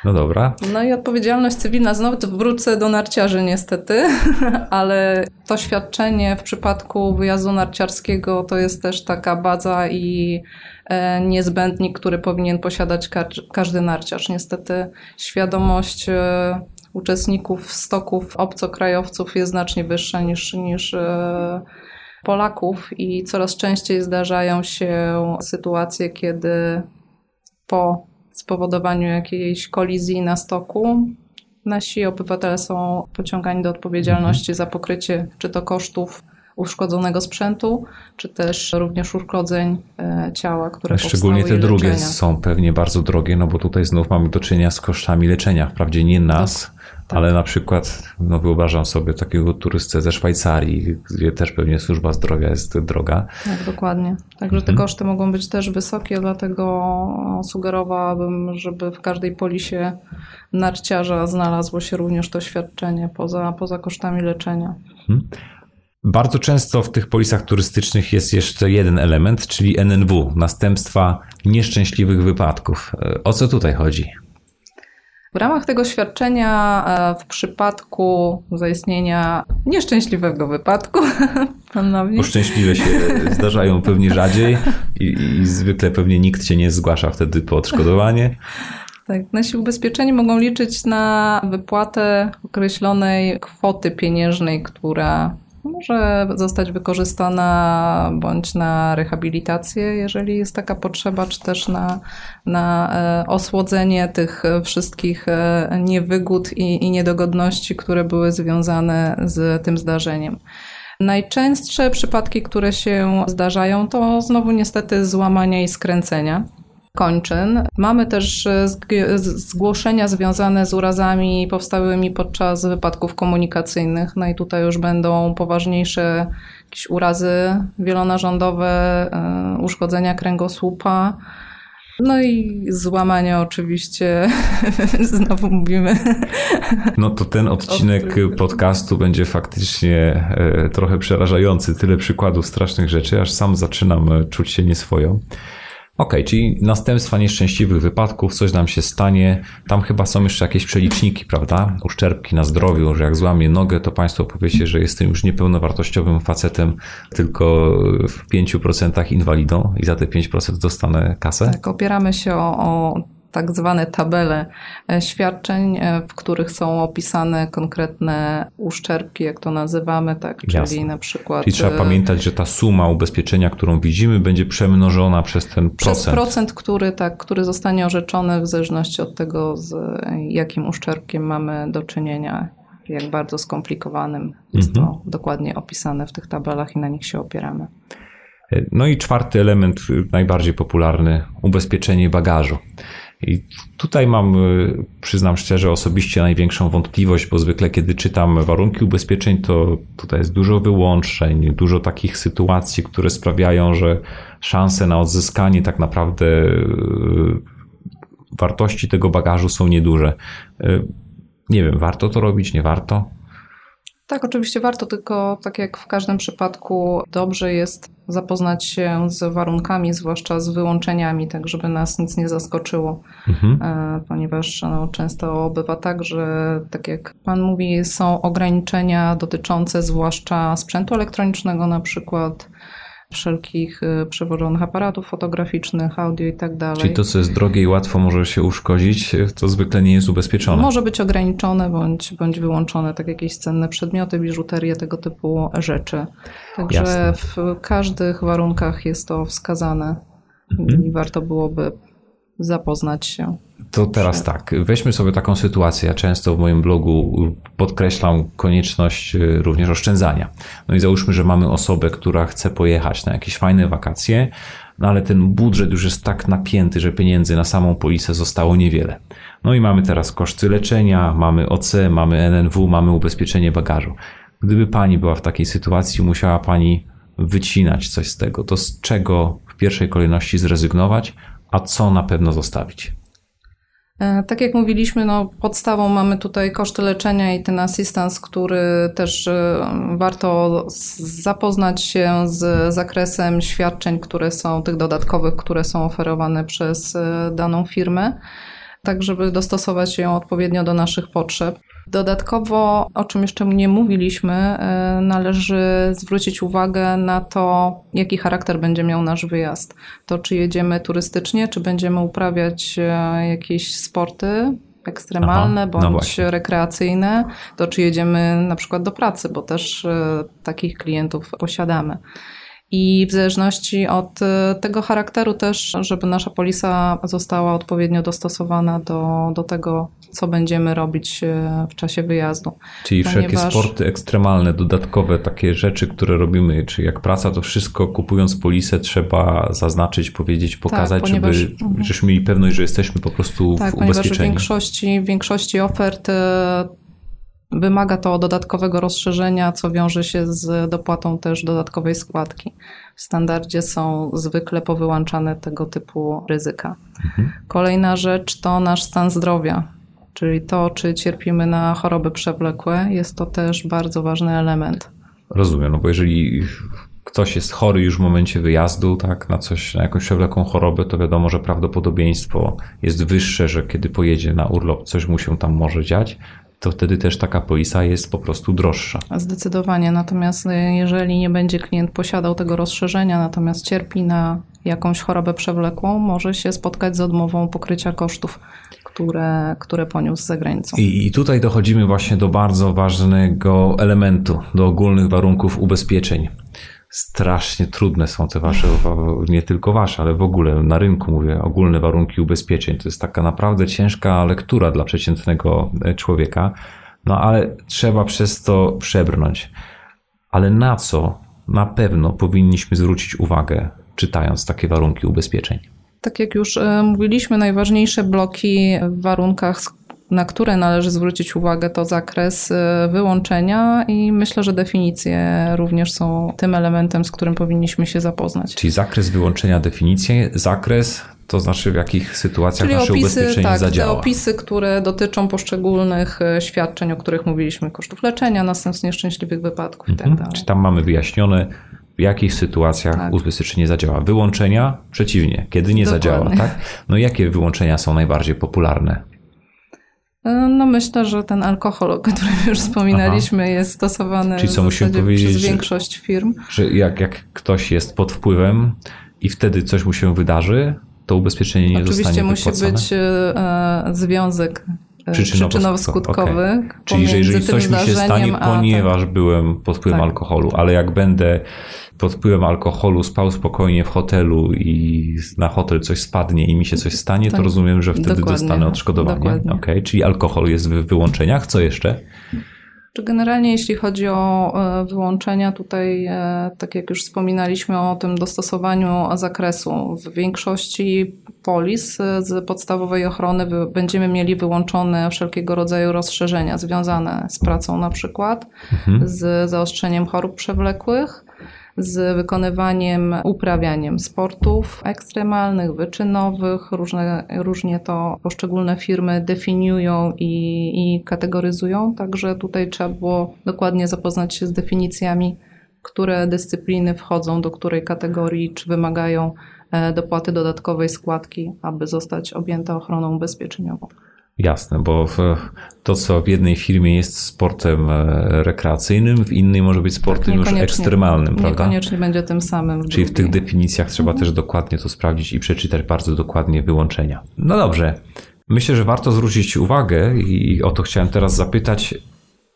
No dobra. No i odpowiedzialność cywilna, znowu wrócę do narciarzy niestety, ale to świadczenie w przypadku wyjazdu narciarskiego to jest też taka baza i e, niezbędnik, który powinien posiadać każdy narciarz. Niestety świadomość e, uczestników stoków obcokrajowców jest znacznie wyższa niż, niż e, Polaków i coraz częściej zdarzają się sytuacje, kiedy po spowodowaniu jakiejś kolizji na stoku, nasi obywatele są pociągani do odpowiedzialności za pokrycie czy to kosztów uszkodzonego sprzętu, czy też również uszkodzeń e, ciała, które Szczególnie te drugie są pewnie bardzo drogie, no bo tutaj znów mamy do czynienia z kosztami leczenia. Wprawdzie nie nas, tak. Tak. Ale na przykład, no wyobrażam sobie takiego turystę ze Szwajcarii, gdzie też pewnie służba zdrowia jest droga. Tak, dokładnie. Także te mhm. koszty mogą być też wysokie, dlatego sugerowałabym, żeby w każdej polisie narciarza znalazło się również to świadczenie poza, poza kosztami leczenia. Mhm. Bardzo często w tych polisach turystycznych jest jeszcze jeden element, czyli NNW, następstwa nieszczęśliwych wypadków. O co tutaj chodzi? W ramach tego świadczenia e, w przypadku zaistnienia nieszczęśliwego wypadku, Bo szczęśliwe się zdarzają pewnie rzadziej i, i zwykle pewnie nikt się nie zgłasza wtedy po odszkodowanie. Tak, nasi ubezpieczeni mogą liczyć na wypłatę określonej kwoty pieniężnej, która może zostać wykorzystana bądź na rehabilitację, jeżeli jest taka potrzeba, czy też na, na e, osłodzenie tych wszystkich e, niewygód i, i niedogodności, które były związane z tym zdarzeniem. Najczęstsze przypadki, które się zdarzają, to znowu niestety złamania i skręcenia kończyn. Mamy też e, zgłoszenia związane z urazami powstałymi podczas wypadków komunikacyjnych. No i tutaj już będą poważniejsze jakieś urazy wielonarządowe, e, uszkodzenia kręgosłupa. No i złamania oczywiście, znowu mówimy. No to ten odcinek podcastu będzie faktycznie e, trochę przerażający. Tyle przykładów strasznych rzeczy, aż sam zaczynam czuć się nieswojo. Ok, czyli następstwa nieszczęśliwych wypadków, coś nam się stanie. Tam chyba są jeszcze jakieś przeliczniki, prawda? Uszczerbki na zdrowiu, że jak złamię nogę, to Państwo powiecie, że jestem już niepełnowartościowym facetem, tylko w 5% inwalidą i za te 5% dostanę kasę. Tak, opieramy się o, o tak zwane tabele e, świadczeń, e, w których są opisane konkretne uszczerbki, jak to nazywamy, tak, czyli Jasne. na przykład... Czyli trzeba e, pamiętać, że ta suma ubezpieczenia, którą widzimy, będzie przemnożona przez ten procent. Przez procent, który, tak, który zostanie orzeczony w zależności od tego, z jakim uszczerbkiem mamy do czynienia jak bardzo skomplikowanym. Jest mhm. to dokładnie opisane w tych tabelach i na nich się opieramy. No i czwarty element, najbardziej popularny, ubezpieczenie bagażu. I tutaj mam, y, przyznam szczerze, osobiście największą wątpliwość, bo zwykle kiedy czytam warunki ubezpieczeń, to tutaj jest dużo wyłączeń, dużo takich sytuacji, które sprawiają, że szanse na odzyskanie tak naprawdę y, wartości tego bagażu są nieduże. Y, nie wiem, warto to robić, nie warto? Tak, oczywiście warto, tylko tak jak w każdym przypadku dobrze jest zapoznać się z warunkami, zwłaszcza z wyłączeniami, tak żeby nas nic nie zaskoczyło, mhm. E, ponieważ no, często bywa tak, że tak jak Pan mówi, są ograniczenia dotyczące zwłaszcza sprzętu elektronicznego na przykład, wszelkich y, przewożonych aparatów fotograficznych, audio i tak dalej. Czyli to, co jest drogie i łatwo może się uszkodzić, to zwykle nie jest ubezpieczone. Może być ograniczone bądź, bądź wyłączone, tak jakieś cenne przedmioty, biżuterię, tego typu rzeczy. Także Jasne. w każdych warunkach jest to wskazane mhm. i warto byłoby zapoznać się. To teraz tak, weźmy sobie taką sytuację. Ja często w moim blogu podkreślam konieczność y, również oszczędzania. No i załóżmy, że mamy osobę, która chce pojechać na jakieś fajne wakacje, no ale ten budżet już jest tak napięty, że pieniędzy na samą polisę zostało niewiele. No i mamy teraz koszty leczenia, mamy OC, mamy NNW, mamy ubezpieczenie bagażu. Gdyby pani była w takiej sytuacji, musiała pani wycinać coś z tego, to z czego w pierwszej kolejności zrezygnować, a co na pewno zostawić? E, tak jak mówiliśmy, no podstawą mamy tutaj koszty leczenia i ten asystans, który też e, warto zapoznać się z zakresem świadczeń, które są tych dodatkowych, które są oferowane przez e, daną firmę, tak żeby dostosować ją odpowiednio do naszych potrzeb. Dodatkowo, o czym jeszcze nie mówiliśmy, e, należy zwrócić uwagę na to, jaki charakter będzie miał nasz wyjazd. To, czy jedziemy turystycznie, czy będziemy uprawiać e, jakieś sporty ekstremalne Aha, no bądź no rekreacyjne, to czy jedziemy na przykład do pracy, bo też e, takich klientów posiadamy. I w zależności od tego charakteru też, żeby nasza polisa została odpowiednio dostosowana do, do tego, co będziemy robić e, w czasie wyjazdu. Czyli Ponieważ... wszelkie sporty ekstremalne, dodatkowe takie rzeczy, które robimy, czy jak praca, to wszystko kupując polisę trzeba zaznaczyć, powiedzieć, pokazać, tak, ponieważ... żeby, mhm. żebyśmy mieli pewność, że jesteśmy po prostu tak, w ubezpieczeniu. Ponieważ w większości, w większości ofert e, Wymaga to dodatkowego rozszerzenia, co wiąże się z dopłatą też dodatkowej składki. W standardzie są zwykle powyłączane tego typu ryzyka. Mhm. Kolejna rzecz to nasz stan zdrowia czyli to, czy cierpimy na choroby przewlekłe, jest to też bardzo ważny element. Rozumiem, no bo jeżeli ktoś jest chory już w momencie wyjazdu, tak, na coś, na jakąś przewlekłą chorobę, to wiadomo, że prawdopodobieństwo jest wyższe, że kiedy pojedzie na urlop, coś mu się tam może dziać, to wtedy też taka polisa jest po prostu droższa. Zdecydowanie. Natomiast jeżeli nie będzie klient posiadał tego rozszerzenia, natomiast cierpi na jakąś chorobę przewlekłą, może się spotkać z odmową pokrycia kosztów które, które poniósł za granicą. I, I tutaj dochodzimy właśnie do bardzo ważnego elementu, do ogólnych warunków ubezpieczeń. Strasznie trudne są te wasze, nie tylko wasze, ale w ogóle na rynku mówię, ogólne warunki ubezpieczeń. To jest taka naprawdę ciężka lektura dla przeciętnego e, człowieka, no ale trzeba przez to przebrnąć. ale na co na pewno powinniśmy zwrócić uwagę, czytając takie warunki ubezpieczeń? Tak jak już e, mówiliśmy, najważniejsze bloki w warunkach, na które należy zwrócić uwagę, to zakres e, wyłączenia i myślę, że definicje również są tym elementem, z którym powinniśmy się zapoznać. Czyli zakres wyłączenia, definicje, zakres to znaczy w jakich sytuacjach Czyli nasze opisy, ubezpieczenie tak, zadziała. te opisy, które dotyczą poszczególnych e, świadczeń, o których mówiliśmy, kosztów leczenia, następstw nieszczęśliwych wypadków mhm. itd. Czy tam mamy wyjaśnione, w jakich sytuacjach tak. ubezpieczenie zadziała. Wyłączenia przeciwnie, kiedy nie Dokładnie. zadziała. Tak? No jakie wyłączenia są najbardziej popularne? E, no myślę, że ten alkohol, o którym już wspominaliśmy, Aha. jest stosowany Czyli co musimy powiedzieć, przez większość firm. Że jak, jak ktoś jest pod wpływem i wtedy coś mu się wydarzy, to ubezpieczenie nie Oczywiście zostanie musi wypłacone? być e, związek e, przyczynowo-skutkowy. Okay. Czyli że jeżeli coś mi się stanie, ponieważ tak. byłem pod wpływem tak. alkoholu, ale jak będę pod wpływem alkoholu spał spokojnie w hotelu i na hotel coś spadnie i mi się coś stanie, to, to rozumiem, że wtedy dokładnie. dostanę odszkodowanie. Okay. Czyli alkohol jest w wyłączeniach. Co jeszcze? Czy generalnie jeśli chodzi o e, wyłączenia, tutaj e, tak jak już wspominaliśmy o tym dostosowaniu zakresu, w większości polis e, z podstawowej ochrony będziemy mieli wyłączone wszelkiego rodzaju rozszerzenia związane z pracą na przykład, mhm. z zaostrzeniem chorób przewlekłych, z wykonywaniem, uprawianiem sportów ekstremalnych, wyczynowych. Różne, różnie to poszczególne firmy definiują i, i kategoryzują, także tutaj trzeba było dokładnie zapoznać się z definicjami, które dyscypliny wchodzą do której kategorii, czy wymagają e, dopłaty dodatkowej składki, aby zostać objęta ochroną ubezpieczeniową. Jasne, bo to, co w jednej firmie jest sportem e, rekreacyjnym, w innej może być sportem tak, już ekstremalnym, prawda? Niekoniecznie będzie tym samym. W Czyli w tych definicjach trzeba mhm. też dokładnie to sprawdzić i przeczytać bardzo dokładnie wyłączenia. No dobrze. Myślę, że warto zwrócić uwagę i o to chciałem teraz zapytać,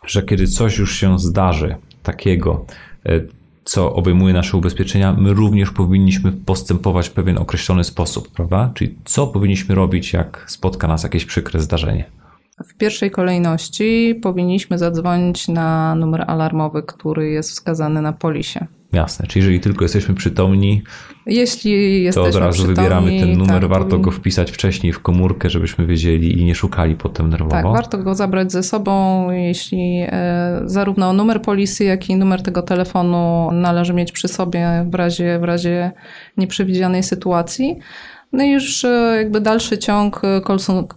że kiedy coś już się zdarzy takiego, e, co obejmuje nasze ubezpieczenia, my również powinniśmy postępować w pewien określony sposób, prawda? Czyli co powinniśmy robić, jak spotka nas jakieś przykre zdarzenie? W pierwszej kolejności powinniśmy zadzwonić na numer alarmowy, który jest wskazany na polisie. Jasne, czyli jeżeli tylko jesteśmy przytomni, jeśli jesteśmy to od razu wybieramy ten numer, tak, warto go wpisać wcześniej w komórkę, żebyśmy wiedzieli i nie szukali potem nerwowo. Tak, warto go zabrać ze sobą, jeśli e, zarówno numer polisy, jak i numer tego telefonu należy mieć przy sobie w razie, w razie nieprzewidzianej sytuacji. No i już e, jakby dalszy ciąg e,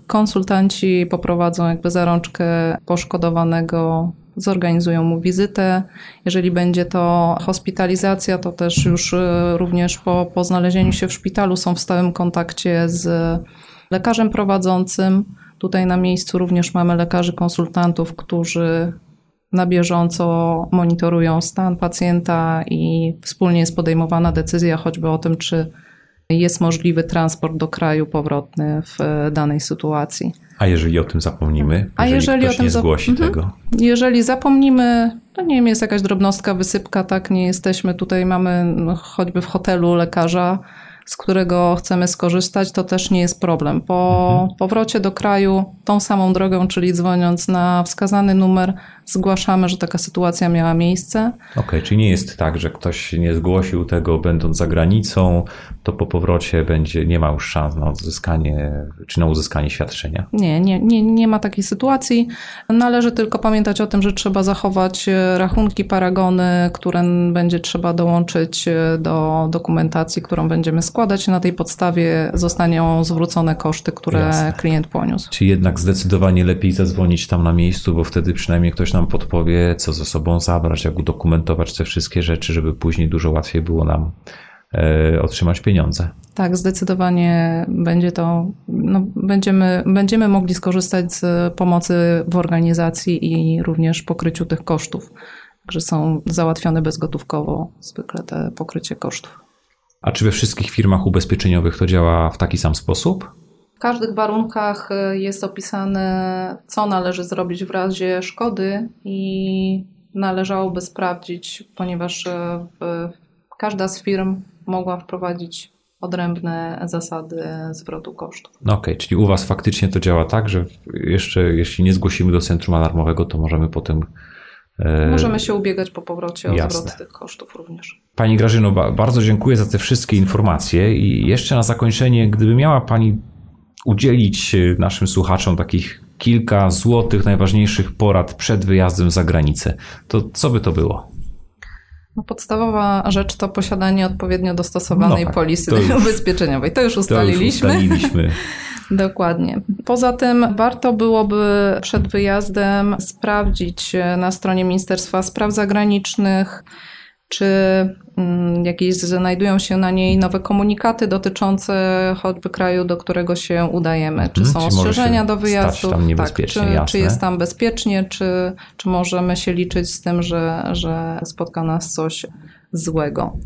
konsultanci poprowadzą jakby zarączkę poszkodowanego zorganizują mu wizytę. Jeżeli będzie to hospitalizacja, to też już y, również po, po znalezieniu się w szpitalu są w stałym kontakcie z lekarzem prowadzącym. Tutaj na miejscu również mamy lekarzy konsultantów, którzy na bieżąco monitorują stan pacjenta i wspólnie jest podejmowana decyzja choćby o tym, czy jest możliwy transport do kraju powrotny w danej sytuacji. A jeżeli o tym zapomnimy, A jeżeli, ktoś o tym nie zgłosi mhm. tego? Jeżeli zapomnimy, to nie wiem, jest jakaś drobnostka, wysypka, tak, nie jesteśmy, tutaj mamy no, choćby w hotelu lekarza, z którego chcemy skorzystać, to też nie jest problem. Po mhm. powrocie do kraju tą samą drogą, czyli dzwoniąc na wskazany numer, zgłaszamy, że taka sytuacja miała miejsce. Okej, okay, czyli nie jest tak, że ktoś nie zgłosił tego będąc za granicą, to po powrocie będzie, nie ma już szans na odzyskanie, czy na uzyskanie świadczenia? Nie, nie, nie, nie ma takiej sytuacji. Należy tylko pamiętać o tym, że trzeba zachować rachunki, paragony, które będzie trzeba dołączyć do dokumentacji, którą będziemy składać. Na tej podstawie zostaną zwrócone koszty, które Jasne. klient poniósł. Czy jednak zdecydowanie lepiej zadzwonić tam na miejscu, bo wtedy przynajmniej ktoś nam podpowie, co ze sobą zabrać, jak udokumentować te wszystkie rzeczy, żeby później dużo łatwiej było nam e, otrzymać pieniądze. Tak, zdecydowanie będzie to, no, będziemy, będziemy mogli skorzystać z pomocy w organizacji i również pokryciu tych kosztów. Także są załatwione bezgotówkowo zwykle te pokrycie kosztów. A czy we wszystkich firmach ubezpieczeniowych to działa w taki sam sposób? każdych warunkach y, jest opisane, co należy zrobić w razie szkody i należałoby sprawdzić, ponieważ y, każda z firm mogła wprowadzić odrębne zasady zwrotu kosztów. No Okej, okay, czyli u Was faktycznie to działa tak, że jeszcze jeśli nie zgłosimy do centrum alarmowego, to możemy potem Możemy się ubiegać po powrocie o Jasne. zwrot tych kosztów również. Pani Grażyno, bardzo dziękuję za te wszystkie informacje i jeszcze na zakończenie, gdyby miała Pani udzielić e, naszym słuchaczom takich kilka złotych, najważniejszych porad przed wyjazdem za granicę, to co by to było? No podstawowa rzecz to posiadanie odpowiednio dostosowanej no tak, polisy to już, ubezpieczeniowej. To już ustaliliśmy. To już ustaliliśmy. Dokładnie. Poza tym warto byłoby przed wyjazdem sprawdzić na stronie Ministerstwa Spraw Zagranicznych, czy mm, jakieś znajdują się na niej nowe komunikaty dotyczące choćby kraju, do którego się udajemy. Czy mhm, są ostrzeżenia do wyjazdu? Tak, czy, czy, jest tam bezpiecznie, czy, czy możemy się liczyć z tym, że, że spotka nas coś złego.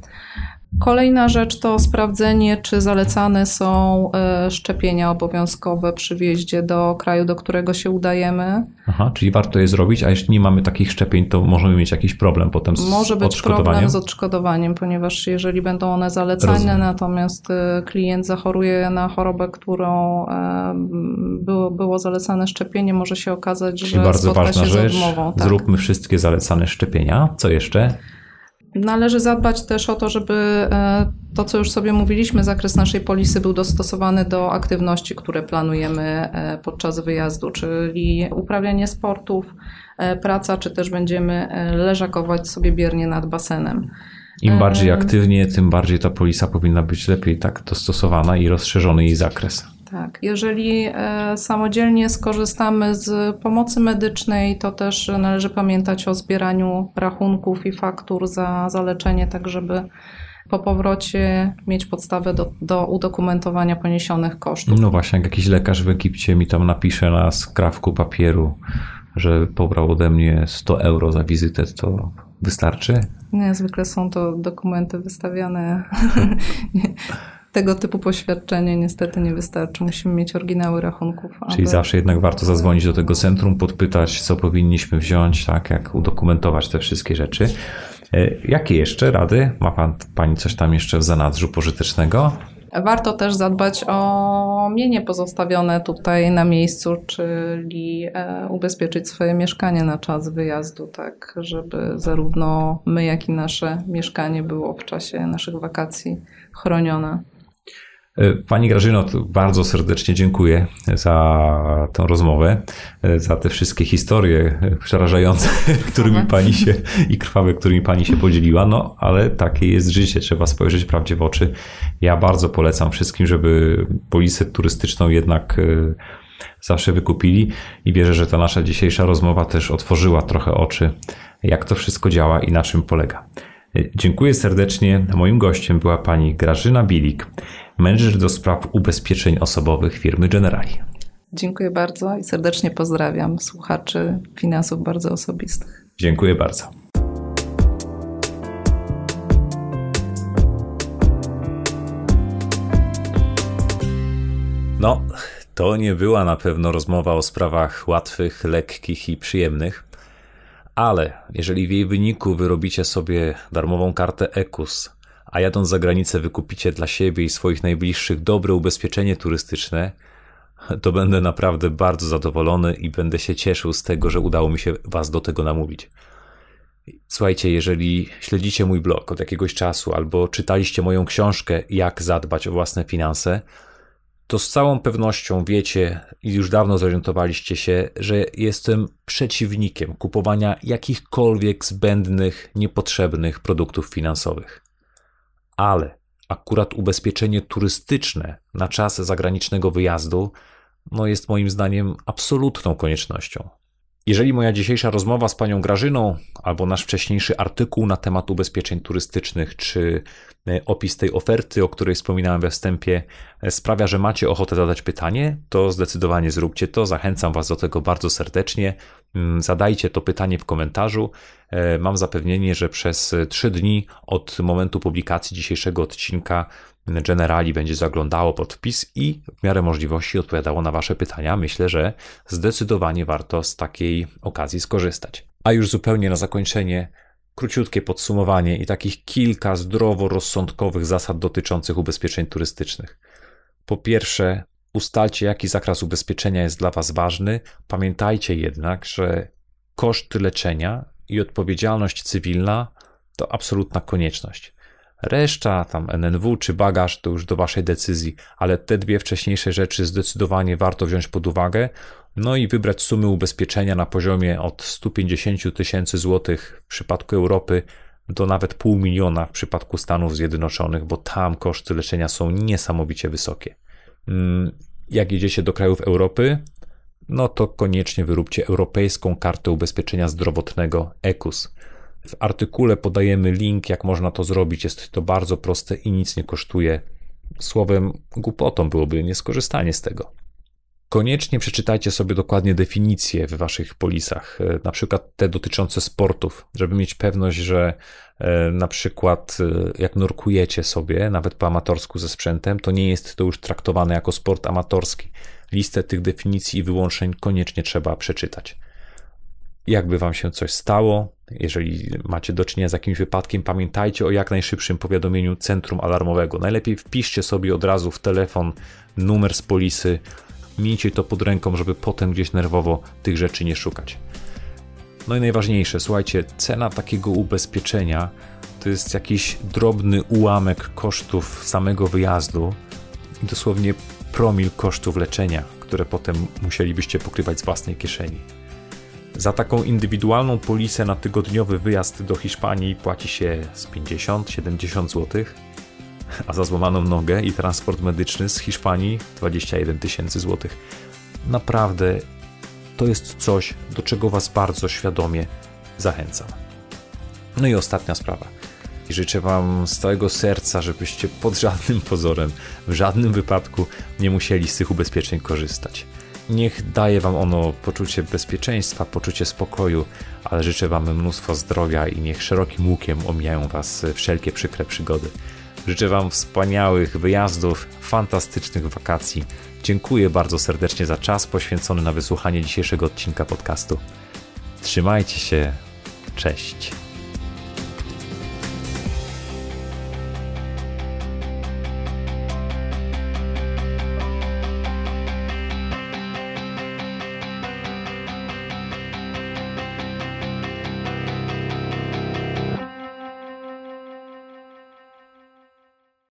Kolejna rzecz to sprawdzenie, czy zalecane są e, szczepienia obowiązkowe przy wjeździe do kraju, do którego się udajemy. Aha, czyli warto je zrobić, a jeśli nie mamy takich szczepień, to możemy mieć jakiś problem potem z Może być problem z odszkodowaniem, ponieważ jeżeli będą one zalecane, Rozumiem. natomiast e, klient zachoruje na chorobę, którą e, było, było zalecane szczepienie, może się okazać, czyli że bardzo ważna się rzecz, z odmową. Tak. Zróbmy wszystkie zalecane szczepienia. Co jeszcze? Należy zadbać też o to, żeby e, to, co już sobie mówiliśmy, zakres naszej polisy był dostosowany do aktywności, które planujemy e, podczas wyjazdu, czyli uprawianie sportów, e, praca, czy też będziemy leżakować sobie biernie nad basenem. Im bardziej aktywnie, tym bardziej ta polisa powinna być lepiej tak dostosowana i rozszerzony jej zakres. Tak, jeżeli e, samodzielnie skorzystamy z pomocy medycznej, to też należy pamiętać o zbieraniu rachunków i faktur za, za leczenie, tak żeby po powrocie mieć podstawę do, do udokumentowania poniesionych kosztów. No właśnie, jak jakiś lekarz w Egipcie mi tam napisze na skrawku papieru, że pobrał ode mnie 100 euro za wizytę, to wystarczy? Nie, zwykle są to dokumenty wystawiane tego typu poświadczenie niestety nie wystarczy. Musimy mieć oryginały rachunków. Czyli aby... zawsze jednak warto zadzwonić do tego centrum, podpytać, co powinniśmy wziąć, tak, jak udokumentować te wszystkie rzeczy. E, jakie jeszcze rady? Ma pan, pani coś tam jeszcze w zanadrzu pożytecznego? Warto też zadbać o mienie pozostawione tutaj na miejscu, czyli e, ubezpieczyć swoje mieszkanie na czas wyjazdu, tak żeby zarówno my, jak i nasze mieszkanie było w czasie naszych wakacji chronione. E, pani Grażyno, bardzo serdecznie dziękuję za tę rozmowę, e, za te wszystkie historie przerażające, którymi pani się i krwawe, którymi pani się podzieliła. No, ale takie jest życie, trzeba spojrzeć prawdzie w oczy. Ja bardzo polecam wszystkim, żeby polisę turystyczną jednak e, zawsze wykupili i wierzę, że ta nasza dzisiejsza rozmowa też otworzyła trochę oczy, jak to wszystko działa i na czym polega. Dziękuję serdecznie. Moim gościem była pani Grażyna Bilik menedżer do spraw ubezpieczeń osobowych firmy Generali. Dziękuję bardzo i serdecznie pozdrawiam słuchaczy finansów bardzo osobistych. Dziękuję bardzo. No, to nie była na pewno rozmowa o sprawach łatwych, lekkich i przyjemnych, ale jeżeli w jej wyniku wyrobicie sobie darmową kartę EKUS, a jadąc za granicę wykupicie dla siebie i swoich najbliższych dobre ubezpieczenie turystyczne, to będę naprawdę bardzo zadowolony i będę się cieszył z tego, że udało mi się Was do tego namówić. Słuchajcie, jeżeli śledzicie mój blog od jakiegoś czasu albo czytaliście moją książkę Jak zadbać o własne finanse, to z całą pewnością wiecie i już dawno zorientowaliście się, że jestem przeciwnikiem kupowania jakichkolwiek zbędnych, niepotrzebnych produktów finansowych ale akurat ubezpieczenie turystyczne na czas zagranicznego wyjazdu no jest moim zdaniem absolutną koniecznością. Jeżeli moja dzisiejsza rozmowa z panią Grażyną, albo nasz wcześniejszy artykuł na temat ubezpieczeń turystycznych, czy opis tej oferty, o której wspominałem we wstępie, e, sprawia, że macie ochotę zadać pytanie, to zdecydowanie zróbcie to. Zachęcam Was do tego bardzo serdecznie. Mm, zadajcie to pytanie w komentarzu. E, mam zapewnienie, że przez trzy dni od momentu publikacji dzisiejszego odcinka Generali będzie zaglądało pod wpis i w miarę możliwości odpowiadało na Wasze pytania. Myślę, że zdecydowanie warto z takiej okazji skorzystać. A już zupełnie na zakończenie króciutkie podsumowanie i takich kilka zdroworozsądkowych zasad dotyczących ubezpieczeń turystycznych. Po pierwsze, ustalcie, jaki zakres ubezpieczenia jest dla Was ważny. Pamiętajcie jednak, że koszt leczenia i odpowiedzialność cywilna to absolutna konieczność. Reszta, tam NNW czy bagaż, to już do Waszej decyzji, ale te dwie wcześniejsze rzeczy zdecydowanie warto wziąć pod uwagę, no i wybrać sumy ubezpieczenia na poziomie od 150 tysięcy złotych w przypadku Europy do nawet pół miliona w przypadku Stanów Zjednoczonych, bo tam koszty leczenia są niesamowicie wysokie. Mm, jak jedziecie do krajów Europy, no to koniecznie wyróbcie Europejską Kartę Ubezpieczenia Zdrowotnego ECUS. W artykule podajemy link, jak można to zrobić. Jest to bardzo proste i nic nie kosztuje. Słowem, głupotą byłoby nieskorzystanie z tego. Koniecznie przeczytajcie sobie dokładnie definicje w waszych polisach, e, na przykład te dotyczące sportów, żeby mieć pewność, że e, na przykład e, jak nurkujecie sobie, nawet po amatorsku ze sprzętem, to nie jest to już traktowane jako sport amatorski. Listę tych definicji i wyłączeń koniecznie trzeba przeczytać. Jakby wam się coś stało, jeżeli macie do czynienia z jakimś wypadkiem, pamiętajcie o jak najszybszym powiadomieniu centrum alarmowego. Najlepiej wpiszcie sobie od razu w telefon numer z polisy, miejcie to pod ręką, żeby potem gdzieś nerwowo tych rzeczy nie szukać. No i najważniejsze, słuchajcie, cena takiego ubezpieczenia to jest jakiś drobny ułamek kosztów samego wyjazdu i dosłownie promil kosztów leczenia, które potem musielibyście pokrywać z własnej kieszeni. Za taką indywidualną polisę na tygodniowy wyjazd do Hiszpanii płaci się z 50-70 zł, a za złamaną nogę i transport medyczny z Hiszpanii 21 tysięcy złotych. Naprawdę to jest coś, do czego Was bardzo świadomie zachęcam. No i ostatnia sprawa. Życzę Wam z całego serca, żebyście pod żadnym pozorem, w żadnym wypadku nie musieli z tych ubezpieczeń korzystać. Niech daje Wam ono poczucie bezpieczeństwa, poczucie spokoju, ale życzę Wam mnóstwo zdrowia i niech szerokim łukiem omijają Was wszelkie przykre przygody. Życzę Wam wspaniałych wyjazdów, fantastycznych wakacji. Dziękuję bardzo serdecznie za czas poświęcony na wysłuchanie dzisiejszego odcinka podcastu. Trzymajcie się. Cześć.